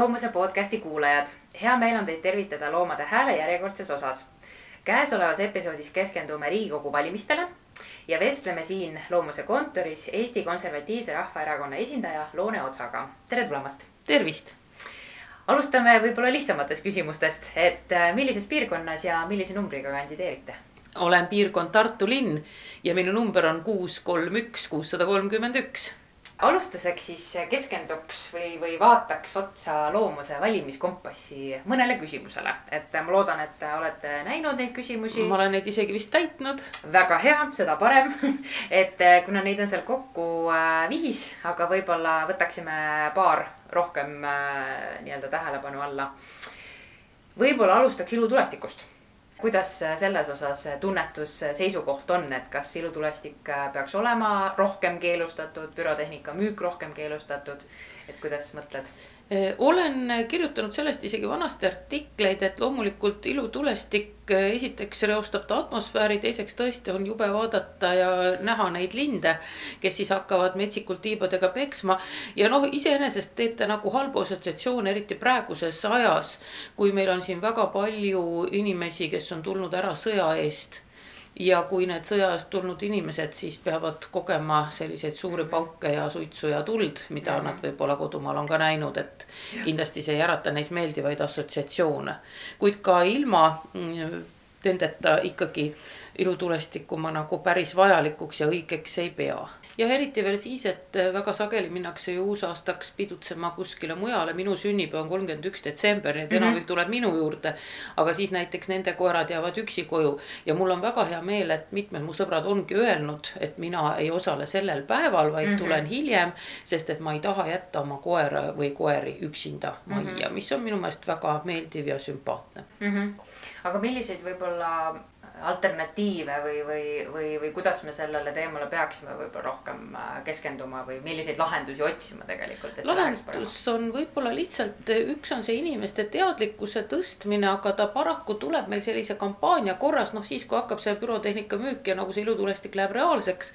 Loomuse podcasti kuulajad, hea meel on teid tervitada Loomade Hääle järjekordses osas. käesolevas episoodis keskendume Riigikogu valimistele ja vestleme siin Loomuse kontoris Eesti Konservatiivse Rahvaerakonna esindaja Loone Otsaga. tere tulemast. tervist. alustame võib-olla lihtsamatest küsimustest, et äh, millises piirkonnas ja millise numbriga kandideerite? olen piirkond Tartu linn ja minu number on kuus, kolm, üks, kuussada kolmkümmend üks alustuseks siis keskenduks või, või vaataks otsa loomuse valimiskompassi mõnele küsimusele. et ma loodan, et olete näinud neid küsimusi. ma olen neid isegi vist täitnud. väga hea, seda parem et kuna neid on seal kokku äh, viis, aga võib-olla võtaksime paar rohkem äh, nii-öelda tähelepanu alla. võib-olla alustaks ilutulestikust kuidas selles osas tunnetus, seisukoht on, et kas ilutulestik peaks olema rohkem keelustatud, pürotehnika müük rohkem keelustatud, et kuidas mõtled? Olen kirjutanud sellest isegi vanasti artikleid, et loomulikult ilutulestik esiteks reostab ta atmosfääri, teiseks tõesti on jube vaadata ja näha neid linde, kes siis hakkavad metsikult tiibadega peksma. ja noh, iseenesest teeb ta nagu halbu assotsiatsioone, eriti praeguses ajas, kui meil on siin väga palju inimesi, kes on tulnud ära sõja eest ja kui need sõja eest tulnud inimesed siis peavad kogema selliseid suuri pauke ja suitsu ja tuld, mida mm -hmm. nad võib-olla kodumaal on ka näinud, et kindlasti see ei ärata neis meeldivaid assotsiatsioone. kuid ka ilma mm, nendeta ikkagi ilutulestikku ma nagu päris vajalikuks ja õigeks ei pea ja eriti veel siis, et äh, väga sageli minnakse ju uusaastaks pidutsema kuskile mujale, minu sünnipäev on kolmkümmend üks detsember, nii et mm -hmm. enamik tuleb minu juurde. aga siis näiteks nende koerad jäävad üksi koju ja mul on väga hea meel, et mitmed mu sõbrad ongi öelnud, et mina ei osale sellel päeval, vaid mm -hmm. tulen hiljem. sest et ma ei taha jätta oma koera või koeri üksinda majja mm, -hmm. mis on minu meelest väga meeldiv ja sümpaatne mm. -hmm. aga milliseid võib-olla alternatiive või, või, või, või kuidas me sellele teemale peaksime võib-olla rohkem äh, keskenduma või milliseid lahendusi otsima tegelikult? lahendus on võib-olla lihtsalt, üks on see inimeste teadlikkuse tõstmine, aga ta paraku tuleb meil sellise kampaania korras, noh siis, kui hakkab see pürotehnika müük ja nagu see ilutulestik läheb reaalseks.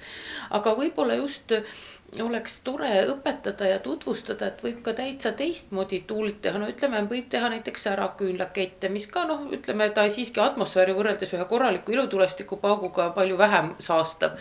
aga võib-olla just oleks tore õpetada ja tutvustada, et võib ka täitsa teistmoodi tuld teha, no ütleme, võib teha näiteks säraküünlakette, mis ka noh, ütleme, ta siiski atmosfääri võrreldes ühe korraliku ilutulestikupauguga palju vähem saastab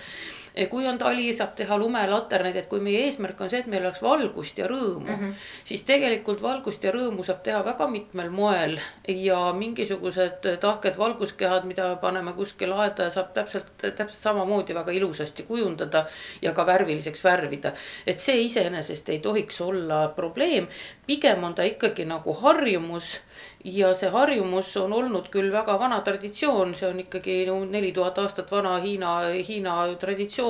kui on tali, saab teha lumelaterneid, et kui meie eesmärk on see, et meil oleks valgust ja rõõmu mm, -hmm. siis tegelikult valgust ja rõõmu saab teha väga mitmel moel. ja mingisugused tahked valguskehad, mida paneme kuskile aeda, saab täpselt, täpselt samamoodi väga ilusasti kujundada ja ka värviliseks värvida. et see iseenesest ei tohiks olla probleem, pigem on ta ikkagi nagu harjumus ja see harjumus on olnud küll väga vana traditsioon, see on ikkagi neli tuhat aastat vana Hiina, Hiina traditsioon,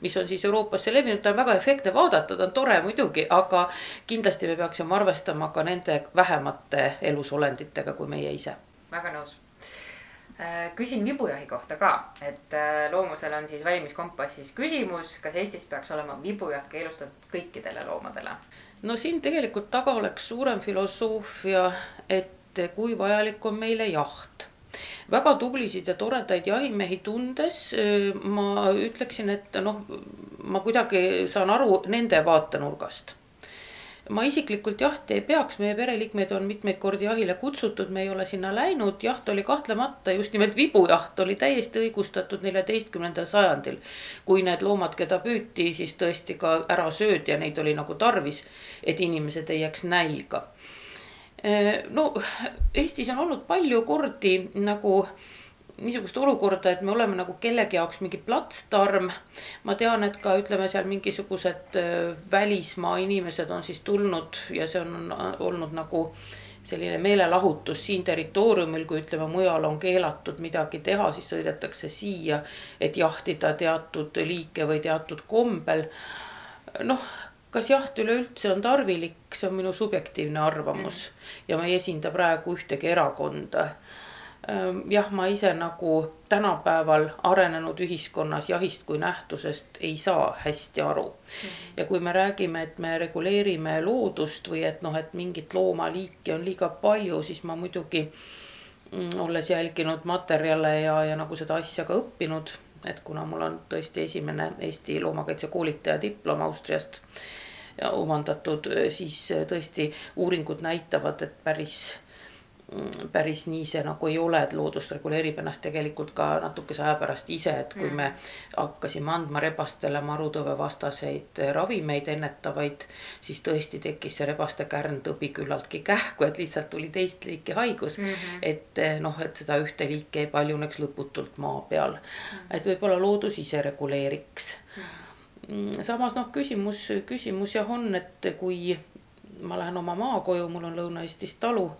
mis on siis Euroopasse levinud, ta on väga efektne vaadata, ta on tore muidugi, aga kindlasti me peaksime arvestama ka nende vähemate elusolenditega kui meie ise. väga nõus äh, küsin vibujahi kohta ka, et äh, loomusel on siis valimiskompassis küsimus, kas Eestis peaks olema vibujaht keelustatud kõikidele loomadele? no siin tegelikult taga oleks suurem filosoofia, et kui vajalik on meile jaht väga tublisid ja toredaid jahimehi tundes ma ütleksin, et noh, ma kuidagi saan aru nende vaatenurgast. ma isiklikult jahti ei peaks, meie pereliikmeid on mitmeid kordi jahile kutsutud, me ei ole sinna läinud, jaht oli kahtlemata just nimelt vibujaht oli täiesti õigustatud neljateistkümnendal sajandil. kui need loomad, keda püüti, siis tõesti ka ära söödi ja neid oli nagu tarvis, et inimesed ei jääks nälga no Eestis on olnud palju kordi nagu niisugust olukorda, et me oleme nagu kellegi jaoks mingi platsdarm. ma tean, et ka ütleme seal mingisugused äh, välismaa inimesed on siis tulnud ja see on olnud nagu selline meelelahutus siin territooriumil, kui ütleme, mujal on keelatud midagi teha, siis sõidetakse siia, et jahtida teatud liike või teatud kombel. noh, kas jaht üleüldse on tarvilik, see on minu subjektiivne arvamus ja ma ei esinda praegu ühtegi erakonda. Ehm, jah, ma ise nagu tänapäeval arenenud ühiskonnas jahist kui nähtusest ei saa hästi aru. ja kui me räägime, et me reguleerime loodust või et noh, et mingit loomaliiki on liiga palju, siis ma muidugi mm, olles jälginud materjale ja, ja nagu seda asja ka õppinud et kuna mul on tõesti esimene Eesti loomakaitsekoolitaja diplom Austriast omandatud, siis tõesti uuringud näitavad, et päris päris nii see nagu ei ole, et loodus reguleerib ennast tegelikult ka natukese aja pärast ise, et kui mm. me hakkasime andma rebastele marutõve vastaseid ravimeid ennetavaid, siis tõesti tekkis see rebaste kärntõbi küllaltki kähku, et lihtsalt tuli teist liiki haigus mm. -hmm. et noh, et seda ühte liiki ei paljuneks lõputult maa peal mm. -hmm. et võib-olla loodus ise reguleeriks mm. samas noh, küsimus, küsimus jah on, et kui ma lähen oma maakoju, mul on Lõuna-Eestis talu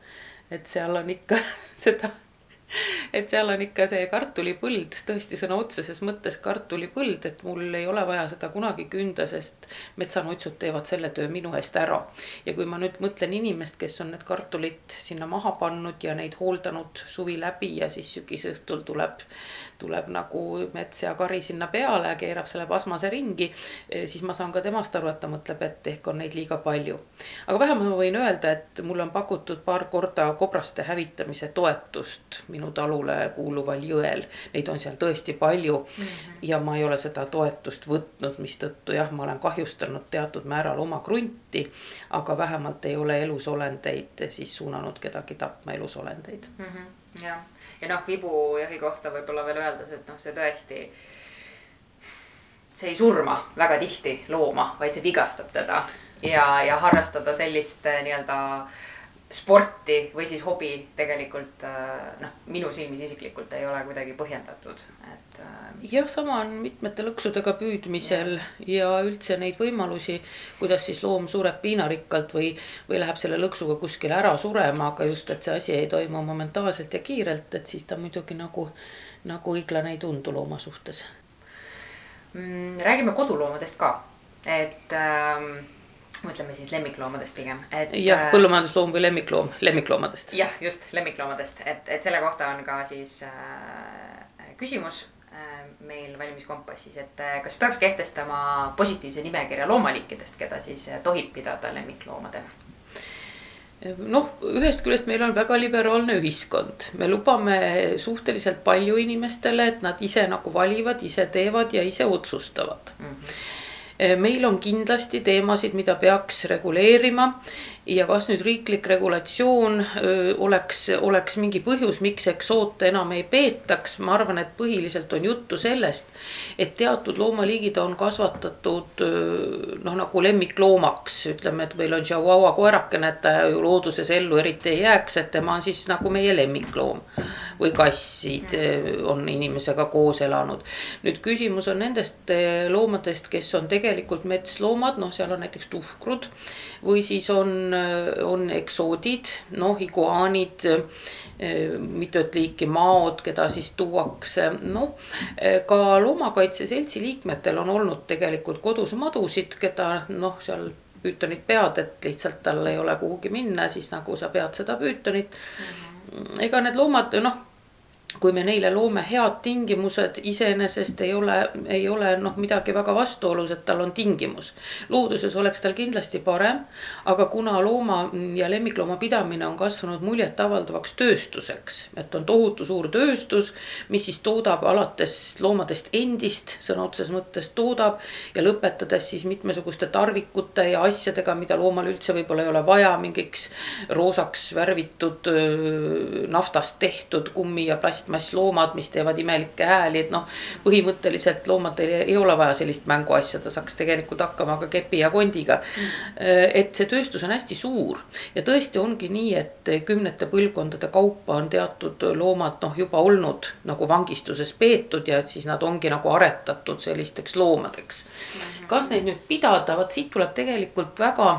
et seal on ikka seda, et seal on ikka see kartulipõld, tõesti sõna otseses mõttes kartulipõld, et mul ei ole vaja seda kunagi künda, sest metsanuitsud teevad selle töö minu eest ära. ja kui ma nüüd mõtlen inimest, kes on need kartulid sinna maha pannud ja neid hooldanud suvi läbi ja siis sügisõhtul tuleb tuleb nagu mets ja kari sinna peale, keerab selle pasmase ringi, eh, siis ma saan ka temast aru, et ta mõtleb, et ehk on neid liiga palju. aga vähemalt ma võin öelda, et mulle on pakutud paar korda kobraste hävitamise toetust minu talule kuuluval jõel. Neid on seal tõesti palju mm -hmm. ja ma ei ole seda toetust võtnud, mistõttu jah, ma olen kahjustanud teatud määral oma krunti, aga vähemalt ei ole elusolendeid siis suunanud kedagi tapma elusolendeid mm. -hmm. jah ja noh, vibujahi kohta võib-olla veel öeldes, et noh, see tõesti. see ei surma väga tihti looma, vaid see vigastab teda ja, ja harrastada sellist eh, nii-öelda sporti või siis hobi tegelikult eh, noh, minu silmis isiklikult ei ole kuidagi põhjendatud, et. Eh, jah, sama on mitmete lõksudega püüdmisel ja. ja üldse neid võimalusi, kuidas siis loom sureb piinarikkalt või, või läheb selle lõksuga kuskile ära surema, aga just, et see asi ei toimu momentaalselt ja kiirelt, et siis ta muidugi nagu, nagu õiglane ei tundu looma suhtes mm,. räägime koduloomadest ka, et ähm mõtleme siis lemmikloomadest pigem, et. jah, äh, põllumajandusloom või lemmikloom, lemmikloomadest. jah, just lemmikloomadest, et, et selle kohta on ka siis äh, küsimus äh, meil valimiskompassis, et äh, kas peaks kehtestama positiivse nimekirja loomaliikidest, keda siis äh, tohib pidada lemmikloomadena noh, ühest küljest meil on väga liberaalne ühiskond, me lubame suhteliselt palju inimestele, et nad ise nagu valivad, ise teevad ja ise otsustavad mm. -hmm meil on kindlasti teemasid, mida peaks reguleerima ja kas nüüd riiklik regulatsioon öö, oleks, oleks mingi põhjus, miks eksoote enam ei peetaks, ma arvan, et põhiliselt on juttu sellest, et teatud loomaliigid on kasvatatud noh, nagu lemmikloomaks, ütleme, et meil on Chihuahua koerakene, et ta ju looduses ellu eriti ei jääks, et tema on siis nagu meie lemmikloom. või kassid on inimesega koos elanud. nüüd küsimus on nendest loomadest, kes on tegelikult metsloomad, noh, seal on näiteks tuhkrud või siis on on eksoodid, noh, iguaanid, mitut liiki maod, keda siis tuuakse, noh. ka Loomakaitse Seltsi liikmetel on olnud tegelikult kodus madusid, keda noh, seal püütonid pead, et lihtsalt tal ei ole kuhugi minna, siis nagu sa pead seda püütonit mm. -hmm. ega need loomad noh kui me neile loome head tingimused, iseenesest ei ole, ei ole noh, midagi väga vastuolus, et tal on tingimus. looduses oleks tal kindlasti parem, aga kuna looma ja lemmiklooma pidamine on kasvanud muljetavaldavaks tööstuseks, et on tohutu suur tööstus, mis siis toodab alates loomadest endist, sõna otseses mõttes toodab ja lõpetades siis mitmesuguste tarvikute ja asjadega, mida loomal üldse võib-olla ei ole vaja, mingiks roosaks värvitud naftast tehtud kummi ja plasti plastmassloomad, mis teevad imelikke hääli, et noh. põhimõtteliselt loomadel ei ole vaja sellist mänguasja, ta saaks tegelikult hakkama ka kepi ja kondiga mm.. et see tööstus on hästi suur ja tõesti ongi nii, et kümnete põlvkondade kaupa on teatud loomad noh, juba olnud nagu vangistuses peetud ja et siis nad ongi nagu aretatud sellisteks loomadeks. Mhm. kas neid nüüd pidada, vot siit tuleb tegelikult väga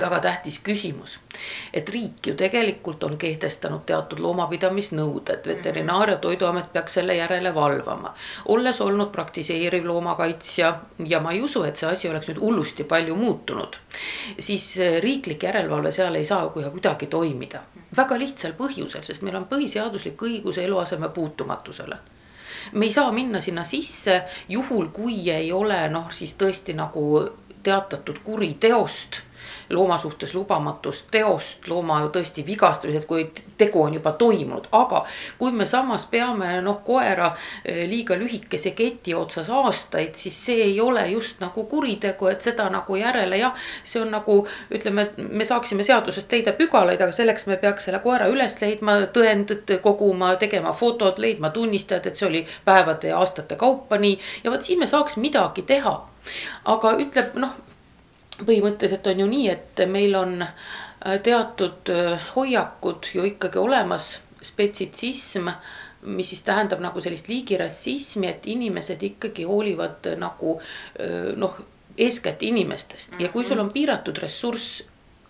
väga tähtis küsimus. et riik ju tegelikult on kehtestanud teatud loomapidamisnõuded, Veterinaar- ja Toiduamet peaks selle järele valvama. olles olnud praktiseeriv loomakaitsja ja ma ei usu, et see asi oleks nüüd hullusti palju muutunud. siis eh, riiklik järelevalve seal ei saa kohe kuidagi toimida. väga lihtsal põhjusel, sest meil on põhiseaduslik õigus eluaseme puutumatusele me ei saa minna sinna sisse juhul, kui ei ole noh, siis tõesti nagu teatatud kuriteost looma suhtes lubamatust teost, looma ju tõesti vigastamised, kui tegu on juba toimunud, aga kui me samas peame noh, koera eh, liiga lühikese keti otsas aastaid, siis see ei ole just nagu kuritegu, et seda nagu järele jah, see on nagu ütleme, et me saaksime seadusest leida pügalaid, aga selleks me peaks selle koera üles leidma, tõendid koguma, tegema fotod, leidma tunnistajad, et see oli päevade ja aastate kaupa nii ja vot siis me saaks midagi teha. aga ütleb noh põhimõtteliselt on ju nii, et meil on äh, teatud äh, hoiakud ju ikkagi olemas, spetsitsism, mis siis tähendab nagu sellist liigirassismi, et inimesed ikkagi hoolivad äh, nagu noh, eeskätt inimestest. Ja kui sul on piiratud ressurss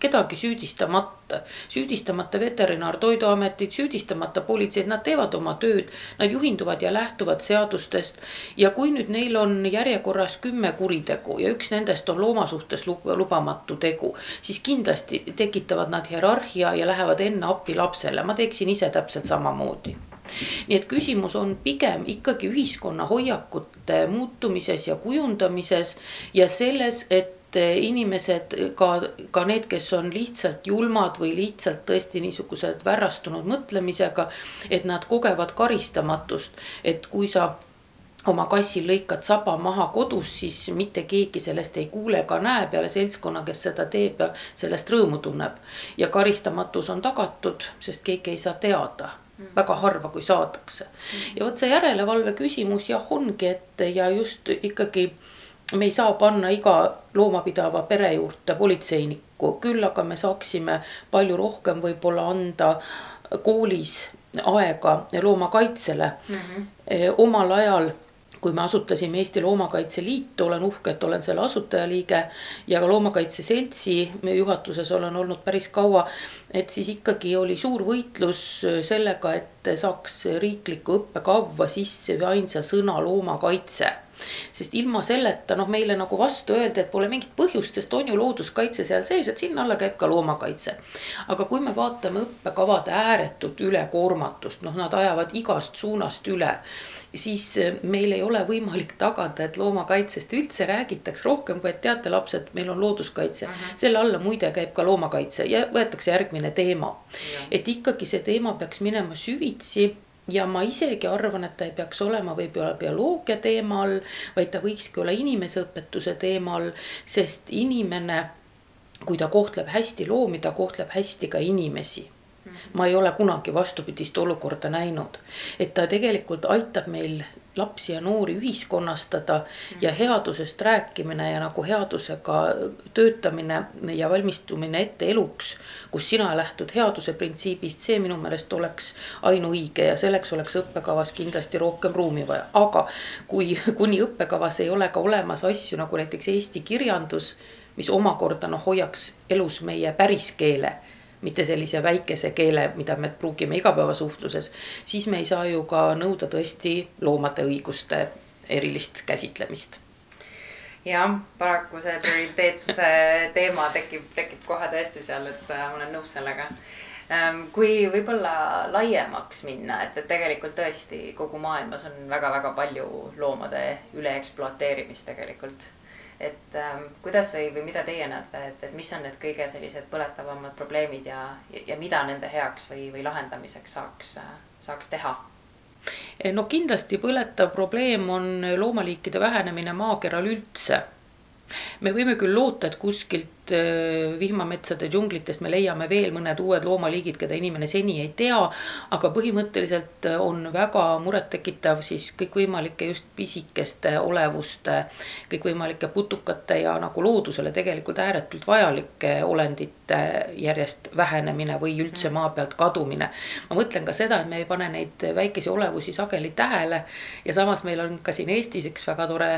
kedagi süüdistamata, süüdistamata Veterinaar- Toiduametit, süüdistamata politseid, nad teevad oma tööd. Nad juhinduvad ja lähtuvad seadustest. Ja kui nüüd neil on järjekorras kümme kuritegu ja üks nendest on looma suhtes lubamatu tegu, siis kindlasti tekitavad nad hierarhia ja lähevad enne appi lapsele, ma teeksin ise täpselt samamoodi. Nii et küsimus on pigem ikkagi ühiskonna hoiakute muutumises ja kujundamises ja selles, et et inimesed ka, ka need, kes on lihtsalt julmad või lihtsalt tõesti niisugused värrastunud mõtlemisega, et nad kogevad karistamatust, et kui sa oma kassil lõikad saba maha kodus, siis mitte keegi sellest ei kuule ega näe peale seltskonna, kes seda teeb ja sellest rõõmu tunneb. ja karistamatus on tagatud, sest keegi ei saa teada väga harva, kui saadakse. ja vot see järelevalve küsimus jah, ongi, et ja just ikkagi me ei saa panna iga loomapidava pere juurde politseinikku, küll aga me saaksime palju rohkem võib-olla anda koolis aega loomakaitsele mm. -hmm. omal ajal kui me asutasime Eesti Loomakaitse Liitu, olen uhke, et olen selle asutajaliige ja ka Loomakaitse Seltsi juhatuses olen olnud päris kaua. et siis ikkagi oli suur võitlus sellega, et saaks riiklikku õppekavva sisse ühe ainsa sõna loomakaitse sest ilma selleta noh, meile nagu vastu öeldi, et pole mingit põhjust, sest on ju looduskaitse seal sees, et sinna alla käib ka loomakaitse. aga kui me vaatame õppekavade ääretut ülekoormatust, noh, nad ajavad igast suunast üle siis eh, meil ei ole võimalik tagada, et loomakaitsest üldse räägitaks rohkem, kui et teate, lapsed, meil on looduskaitse uh. -huh. selle alla muide käib ka loomakaitse ja võetakse järgmine teema. et ikkagi see teema peaks minema süvitsi ja ma isegi arvan, et ta ei peaks olema võib-olla bioloogia teemal, vaid ta võikski olla inimeseõpetuse teemal, sest inimene, kui ta kohtleb hästi loomi, ta kohtleb hästi ka inimesi. Ma ei ole kunagi vastupidist olukorda näinud, et ta tegelikult aitab meil lapsi ja noori ühiskonnastada ja headusest rääkimine ja nagu headusega töötamine ja valmistumine ette eluks, kus sina lähtud headuse printsiibist, see minu meelest oleks ainuõige ja selleks oleks õppekavas kindlasti rohkem ruumi vaja, aga kui kuni õppekavas ei ole ka olemas asju nagu näiteks eesti kirjandus, mis omakorda noh, hoiaks elus meie päris keele mitte sellise väikese keele, mida me pruugime igapäevasuhtluses, siis me ei saa ju ka nõuda tõesti loomade õiguste erilist käsitlemist jah, paraku see prioriteetsuse teema tekib, tekib kohe tõesti seal, et äh, ma olen nõus sellega. Ähm, kui võib-olla laiemaks minna, et, et tegelikult tõesti kogu maailmas on väga-väga palju loomade üleekspluateerimist tegelikult et ähm, kuidas või, või mida teie näete, et, et mis on need kõige sellised põletavamad probleemid ja, ja, ja mida nende heaks või, või lahendamiseks saaks, saaks teha? no kindlasti põletav probleem on loomaliikide vähenemine maakeral üldse me võime küll loota, et kuskilt äh, vihmametsade džunglitest me leiame veel mõned uued loomaliigid, keda inimene seni ei tea. aga põhimõtteliselt äh, on väga murettekitav siis kõikvõimalike just pisikeste olevuste, kõikvõimalike putukate ja nagu loodusele tegelikult ääretult vajalike olendite järjest vähenemine või üldse maa pealt kadumine. ma mõtlen ka seda, et me ei pane neid väikesi olevusi sageli tähele ja samas meil on ka siin Eestis üks väga tore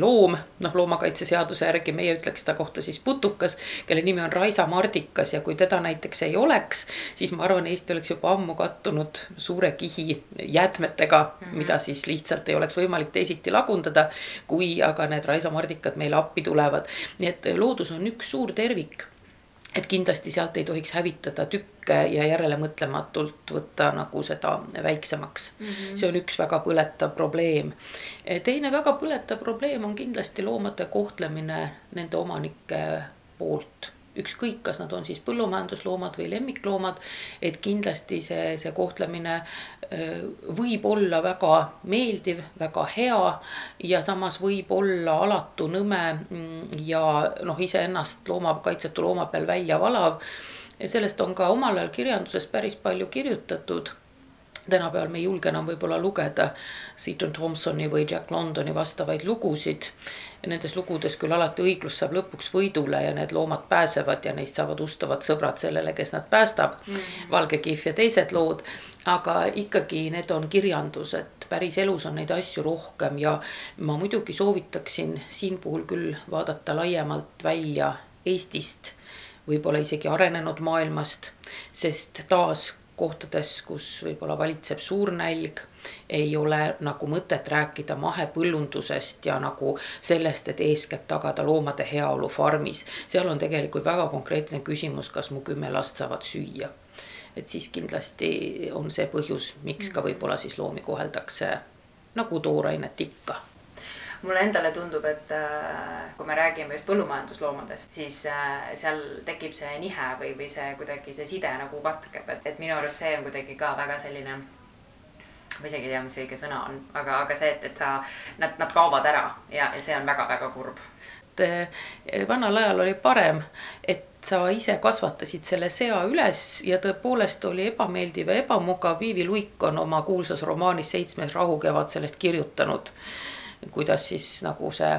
loom, noh, loomakaitseseaduse järgi meie ütleks ta kohta siis putukas, kelle nimi on Raisa Mardikas ja kui teda näiteks ei oleks, siis ma arvan, Eesti oleks juba ammu kattunud suure kihi jäätmetega mm, -hmm. mida siis lihtsalt ei oleks võimalik teisiti lagundada, kui aga need Raisa Mardikad meile appi tulevad. nii et loodus on üks suur tervik et kindlasti sealt ei tohiks hävitada tükke ja järelemõtlematult võtta nagu seda väiksemaks mm. -hmm. see on üks väga põletav probleem. teine väga põletav probleem on kindlasti loomade kohtlemine nende omanike poolt ükskõik, kas nad on siis põllumajandusloomad või lemmikloomad, et kindlasti see, see kohtlemine võib olla väga meeldiv, väga hea ja samas võib olla alatu, nõme mm, ja noh, iseennast loomakaitsetu looma peal välja valav. sellest on ka omal ajal kirjanduses päris palju kirjutatud tänapäeval me ei julge enam võib-olla lugeda Seaton Thompsoni või Jack Londoni vastavaid lugusid. Nendes lugudes küll alati õiglus saab lõpuks võidule ja need loomad pääsevad ja neist saavad ustavad sõbrad sellele, kes nad päästab mm. -hmm. Valge kihv ja teised lood. aga ikkagi need on kirjandused, päris elus on neid asju rohkem ja ma muidugi soovitaksin siin puhul küll vaadata laiemalt välja Eestist võib-olla isegi arenenud maailmast, sest taas kohtades, kus võib-olla valitseb suur nälg, ei ole nagu mõtet rääkida mahepõllundusest ja nagu sellest, et eeskätt tagada loomade heaolu farmis. seal on tegelikult väga konkreetne küsimus, kas mu kümme last saavad süüa. et siis kindlasti on see põhjus, miks ka võib-olla siis loomi koheldakse nagu toorainet ikka mulle endale tundub, et äh, kui me räägime just põllumajandusloomadest, siis äh, seal tekib see nihe või, või see kuidagi see side nagu katkeb, et, et minu arust see on kuidagi ka väga selline ma isegi ei tea, mis õige sõna on, aga, aga see, et, et sa, nad, nad kaovad ära ja, ja see on väga-väga kurb. et äh, vanal ajal oli parem, et sa ise kasvatasid selle sea üles ja tõepoolest oli ebameeldiv ja ebamugav. Viivi Luik on oma kuulsas romaanis Seitsmes rahukevad sellest kirjutanud kuidas siis nagu see,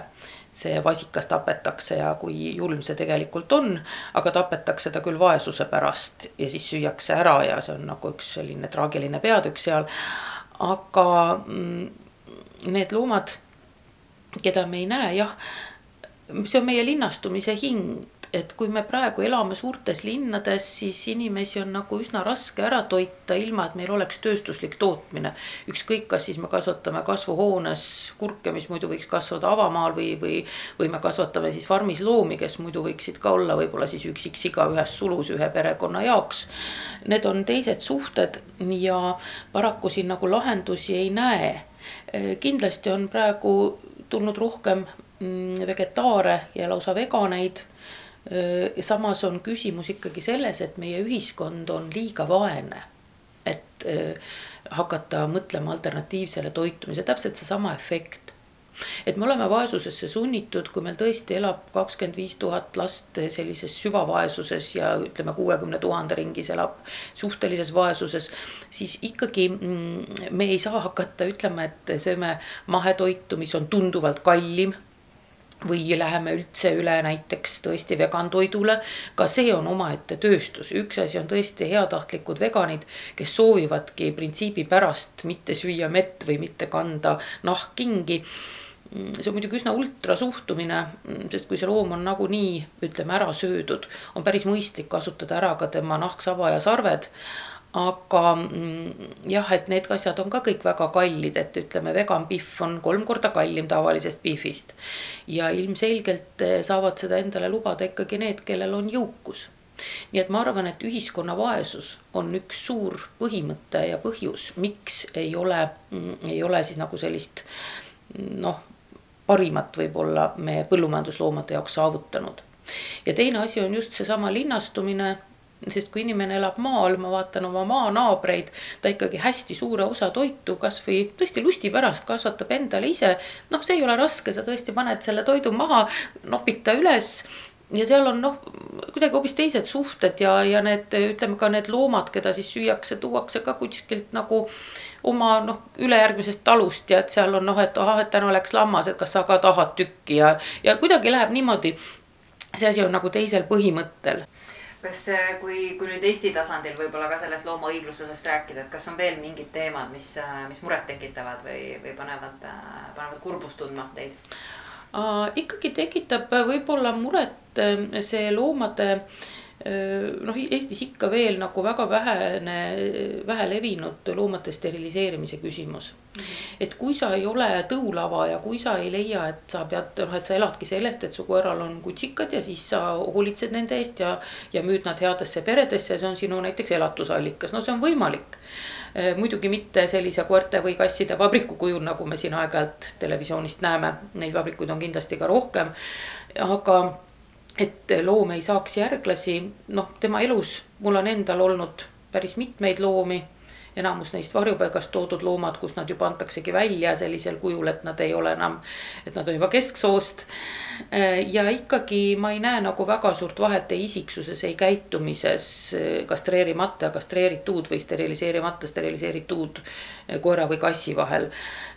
see vasikas tapetakse ja kui julm see tegelikult on. aga tapetakse ta küll vaesuse pärast ja siis süüakse ära ja see on nagu üks selline traagiline peatükk seal. aga mm, need loomad, keda me ei näe, jah, see on meie linnastumise hing et kui me praegu elame suurtes linnades, siis inimesi on nagu üsna raske ära toita, ilma et meil oleks tööstuslik tootmine. ükskõik, kas siis me kasvatame kasvuhoones kurke, mis muidu võiks kasvada avamaal või, või, või me kasvatame siis farmis loomi, kes muidu võiksid ka olla võib-olla siis üksik siga ühes sulus ühe perekonna jaoks. Need on teised suhted ja paraku siin nagu lahendusi ei näe. kindlasti on praegu tulnud rohkem mm, vegetaare ja lausa veganeid samas on küsimus ikkagi selles, et meie ühiskond on liiga vaene. et hakata mõtlema alternatiivsele toitumisele, täpselt seesama efekt. et me oleme vaesusesse sunnitud, kui meil tõesti elab kakskümmend viis tuhat last sellises süvavaesuses ja ütleme, kuuekümne tuhande ringis elab suhtelises vaesuses. siis ikkagi mm, me ei saa hakata ütlema, et sööme mahetoitu, mis on tunduvalt kallim või läheme üldse üle näiteks tõesti vegantoidule. ka see on omaette tööstus, üks asi on tõesti heatahtlikud veganid, kes soovivadki printsiibi pärast mitte süüa mett või mitte kanda nahkkingi see on muidugi üsna ultra suhtumine, sest kui see loom on nagunii, ütleme ära söödud, on päris mõistlik kasutada ära ka tema nahk, saba ja sarved aga mm, jah, et need asjad on ka kõik väga kallid, et ütleme, vegan pihv on kolm korda kallim tavalisest pihvist. ja ilmselgelt eh, saavad seda endale lubada ikkagi need, kellel on jõukus. nii et ma arvan, et ühiskonna vaesus on üks suur põhimõte ja põhjus, miks ei ole, mm, ei ole siis nagu sellist mm, noh, parimat võib-olla me põllumajandusloomade jaoks saavutanud ja teine asi on just seesama linnastumine sest kui inimene elab maal, ma vaatan oma maanaabreid, ta ikkagi hästi suure osa toitu kasvõi tõesti lusti pärast kasvatab endale ise. noh, see ei ole raske, sa tõesti paned selle toidu maha, nopid ta üles ja seal on noh, kuidagi hoopis teised suhted ja, ja need, ütleme ka need loomad, keda siis süüakse, tuuakse ka kuskilt nagu oma noh, ülejärgmisest talust ja et seal on noh, et ahah, et täna läks lammas, et kas sa ka tahad tükki ja, ja kuidagi läheb niimoodi. see asi on nagu teisel põhimõttel kas, äh, kui, kui nüüd Eesti tasandil võib-olla ka sellest looma õigluslusest rääkida, et kas on veel mingid teemad, mis, äh, mis muret tekitavad või, või panevad, äh, panevad kurbust tundma teid? ikkagi tekitab võib-olla muret see loomade äh, noh, Eestis ikka veel nagu väga vähene, vähe levinud loomade steriliseerimise küsimus. -hmm. et kui sa ei ole tõulava ja kui sa ei leia, et sa pead, noh, et sa eladki sellest, et su koeral on kutsikad ja siis sa hoolitsed nende eest ja, ja müüd nad headesse peredesse, see on sinu näiteks elatusallikas, no see on võimalik. muidugi mitte sellise koerte või kasside vabriku kujul, nagu me siin aeg-ajalt televisioonist näeme, neid vabrikuid on kindlasti ka rohkem, aga et loom ei saaks järglasi, noh, tema elus mul on endal olnud päris mitmeid loomi enamus neist varjupaigast toodud loomad, kus nad juba antaksegi välja sellisel kujul, et nad ei ole enam, et nad on juba kesksoost. ja ikkagi ma ei näe nagu väga suurt vahet ei isiksuses, ei käitumises kastreerimata kastreeritud või steriliseerimata, steriliseeritud koera või kassi vahel.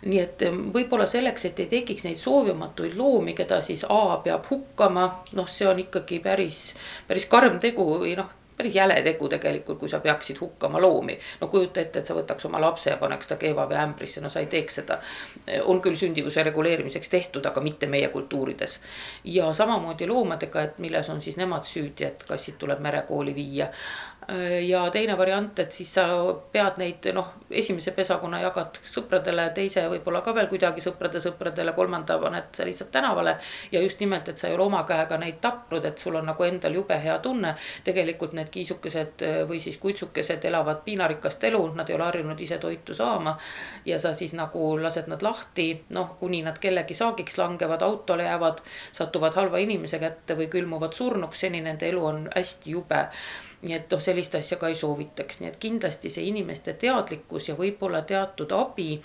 nii et võib-olla selleks, et ei tekiks neid soovimatuid loomi, keda siis A peab hukkama, noh, see on ikkagi päris, päris karm tegu või noh päris jäle tegu tegelikult, kui sa peaksid hukkama loomi. no kujuta ette, et sa võtaks oma lapse ja paneks ta keevavee ämbrisse, no sa ei teeks seda. on küll sündivuse reguleerimiseks tehtud, aga mitte meie kultuurides. ja samamoodi loomadega, et milles on siis nemad süüdi, et kassid tuleb merekooli viia ja teine variant, et siis sa pead neid noh, esimese pesakonna jagad sõpradele, teise võib-olla ka veel kuidagi sõprade sõpradele, kolmanda paned sa lihtsalt tänavale. ja just nimelt, et sa ei ole oma käega neid tapnud, et sul on nagu endal jube hea tunne. tegelikult need kiisukesed või siis kutsukesed elavad piinarikast elu, nad ei ole harjunud ise toitu saama. ja sa siis nagu lased nad lahti, noh, kuni nad kellegi saagiks langevad, autole jäävad, satuvad halva inimese kätte või külmuvad surnuks, seni nende elu on hästi jube nii et noh, sellist asja ka ei soovitaks, nii et kindlasti see inimeste teadlikkus ja võib-olla teatud abi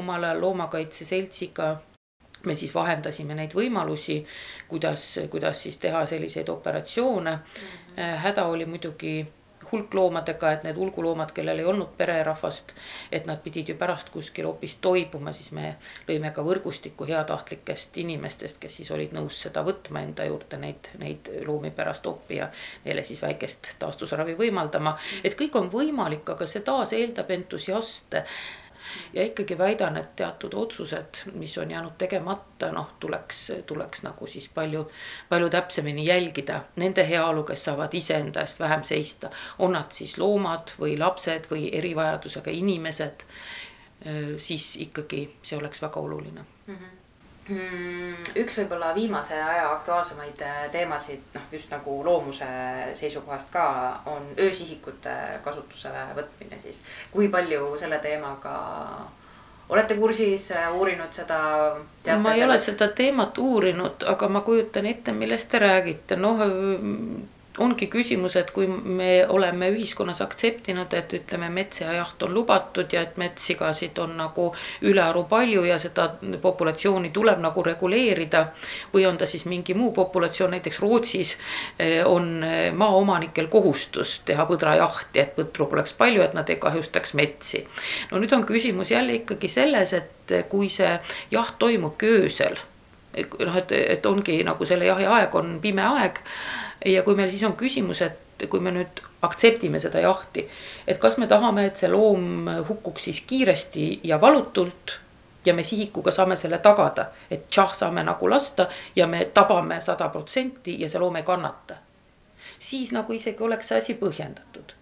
omal ajal Loomakaitse Seltsiga me siis vahendasime neid võimalusi, kuidas, kuidas siis teha selliseid operatsioone mm. -hmm. häda oli muidugi hulkloomadega, et need hulguloomad, kellel ei olnud pererahvast, et nad pidid ju pärast kuskil hoopis toibuma, siis me lõime ka võrgustiku heatahtlikest inimestest, kes siis olid nõus seda võtma enda juurde, neid, neid loomi pärast oppi ja neile siis väikest taastusravi võimaldama. et kõik on võimalik, aga see taas eeldab entusiaste ja ikkagi väidan, et teatud otsused, mis on jäänud tegemata, noh, tuleks, tuleks nagu siis palju, palju täpsemini jälgida nende heaolu, kes saavad iseenda eest vähem seista. on nad siis loomad või lapsed või erivajadusega inimesed, siis ikkagi see oleks väga oluline mm. -hmm Mm, üks võib-olla viimase aja aktuaalsemaid äh, teemasid, noh just nagu loomuse seisukohast ka, on öösihikute kasutusele võtmine siis. kui palju selle teemaga olete kursis, äh, uurinud seda? ma ei sellest? ole seda teemat uurinud, aga ma kujutan ette, millest te räägite, noh ongi küsimus, et kui me oleme ühiskonnas aktseptinud, et ütleme, metsajaht on lubatud ja et metssigasid on nagu ülearu palju ja seda populatsiooni tuleb nagu reguleerida. või on ta siis mingi muu populatsioon, näiteks Rootsis eh, on eh, maaomanikel kohustus teha põdrajahti, et põtru poleks palju, et nad ei kahjustaks metsi. no nüüd on küsimus jälle ikkagi selles, et kui see jaht toimub öösel noh, et, et ongi nagu selle jahi aeg on pime aeg ja kui meil siis on küsimus, et kui me nüüd aktseptime seda jahti, et kas me tahame, et see loom hukkuks siis kiiresti ja valutult ja me sihikuga saame selle tagada, et tšah, saame nagu lasta ja me tabame sada protsenti ja see loom ei kannata. siis nagu isegi oleks see asi põhjendatud.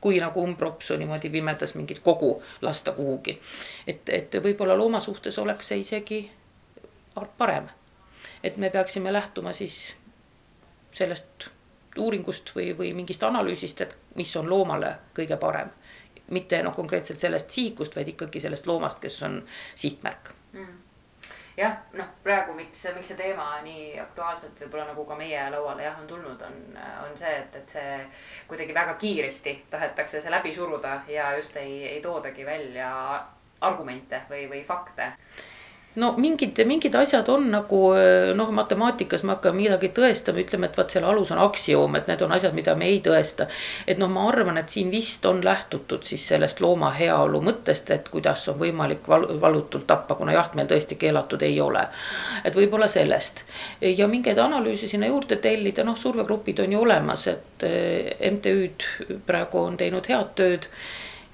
kui nagu umbropsu niimoodi pimedas mingit kogu lasta kuhugi. et, et võib-olla looma suhtes oleks see isegi parem. et me peaksime lähtuma siis sellest uuringust või, või mingist analüüsist, et mis on loomale kõige parem. mitte noh, konkreetselt sellest sihikust, vaid ikkagi sellest loomast, kes on sihtmärk. Mm. Jah, noh, praegu, miks, miks see teema nii aktuaalselt võib-olla nagu ka meie lauale jah, on tulnud, on, on see, et, et see kuidagi väga kiiresti tahetakse see läbi suruda ja just ei, ei toodagi välja argumente või, või fakte no mingid, mingid asjad on nagu noh, matemaatikas me hakkame midagi tõestama, ütleme, et vot selle alus on aktsioom, et need on asjad, mida me ei tõesta. et noh, ma arvan, et siin vist on lähtutud siis sellest looma heaolu mõttest, et kuidas on võimalik val valutult tappa, kuna jaht meil tõesti keelatud ei ole. et võib-olla sellest ja mingeid analüüse sinna juurde tellida, noh, survegrupid on ju olemas, et eh, MTÜ-d praegu on teinud head tööd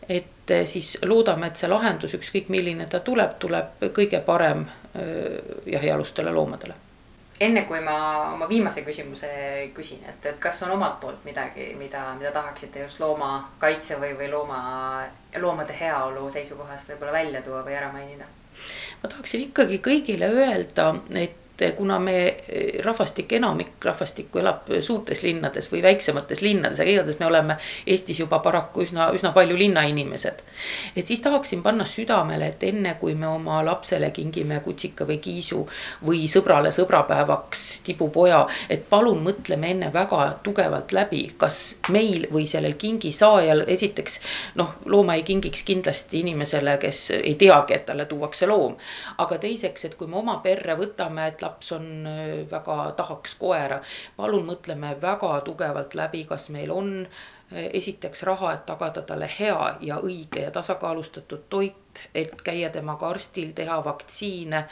et eh, siis loodame, et see lahendus, ükskõik milline ta tuleb, tuleb kõige parem eh, jahialustele loomadele. enne kui ma oma viimase küsimuse küsin, et, et kas on omalt poolt midagi, mida, mida tahaksite just loomakaitse või, või looma, loomade heaolu seisukohast võib-olla välja tuua või ära mainida? ma tahaksin ikkagi kõigile öelda, et kuna me rahvastik, enamik rahvastikku elab suurtes linnades või väiksemates linnades, aga igatahes me oleme Eestis juba paraku üsna, üsna palju linnainimesed. et siis tahaksin panna südamele, et enne kui me oma lapsele kingime kutsika või kiisu või sõbrale sõbrapäevaks tibupoja, et palun mõtleme enne väga tugevalt läbi, kas meil või sellel kingi saajal esiteks noh, looma ei kingiks kindlasti inimesele, kes ei teagi, et talle tuuakse loom. aga teiseks, et kui me oma perre võtame, et laps on äh, väga, tahaks koera, palun mõtleme väga tugevalt läbi, kas meil on äh, esiteks raha, et tagada talle hea ja õige ja tasakaalustatud toit, et käia temaga arstil, teha vaktsiine.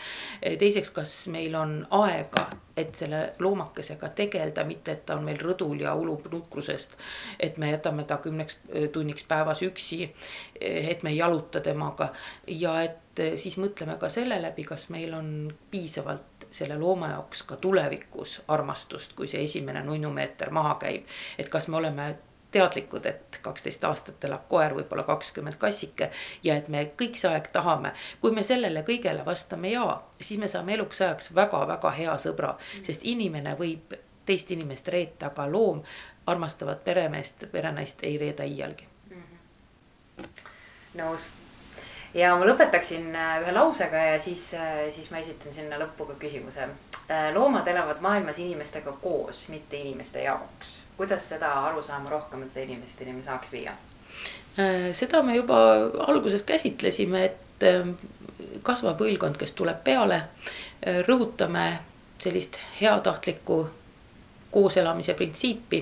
teiseks, kas meil on aega, et selle loomakesega tegeleda, mitte et ta on meil rõdul ja ulub nukrusest. et me jätame ta kümneks tunniks päevas üksi, et me ei jaluta temaga ja et siis mõtleme ka selle läbi, kas meil on piisavalt selle looma jaoks ka tulevikus armastust, kui see esimene nunnumeeter maha käib. et kas me oleme teadlikud, et kaksteist aastat elab koer, võib-olla kakskümmend kassike ja et me kõik see aeg tahame. kui me sellele kõigele vastame ja, siis me saame eluks ajaks väga-väga hea sõbra, sest inimene võib teist inimest reeta, aga loom armastavat peremeest, perenaist ei reeda iialgi mm. -hmm. nõus ja ma lõpetaksin äh, ühe lausega ja siis, äh, siis ma esitan sinna lõppu ka küsimuse. Äh, loomad elavad maailmas inimestega koos, mitte inimeste jaoks kuidas seda arusaama rohkemate inimesteni me saaks viia? Seda me juba alguses käsitlesime, et ähm, kasvav põlvkond, kes tuleb peale, rõhutame sellist heatahtlikku kooselamise printsiipi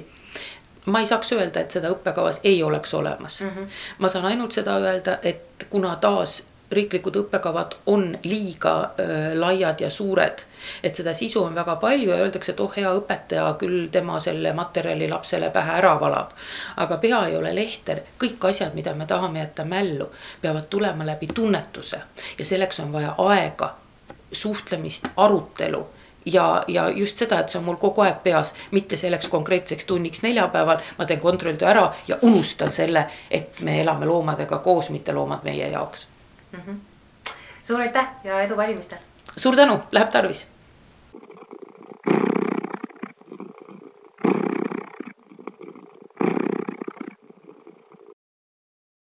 ma ei saaks öelda, et seda õppekavas ei oleks olemas mm. -hmm. ma saan ainult seda öelda, et kuna taas riiklikud õppekavad on liiga äh, laiad ja suured. et seda sisu on väga palju ja öeldakse, et oh, hea õpetaja küll tema selle materjali lapsele pähe ära valab. aga pea ei ole lehter, kõik asjad, mida me tahame jätta mällu, peavad tulema läbi tunnetuse ja selleks on vaja aega, suhtlemist, arutelu ja, ja just seda, et see on mul kogu aeg peas, mitte selleks konkreetseks tunniks neljapäeval, ma teen kontrolltöö ära ja unustan selle, et me elame loomadega koos, mitte loomad meie jaoks mm. -hmm. suur aitäh ja edu valimistel. suur tänu, läheb tarvis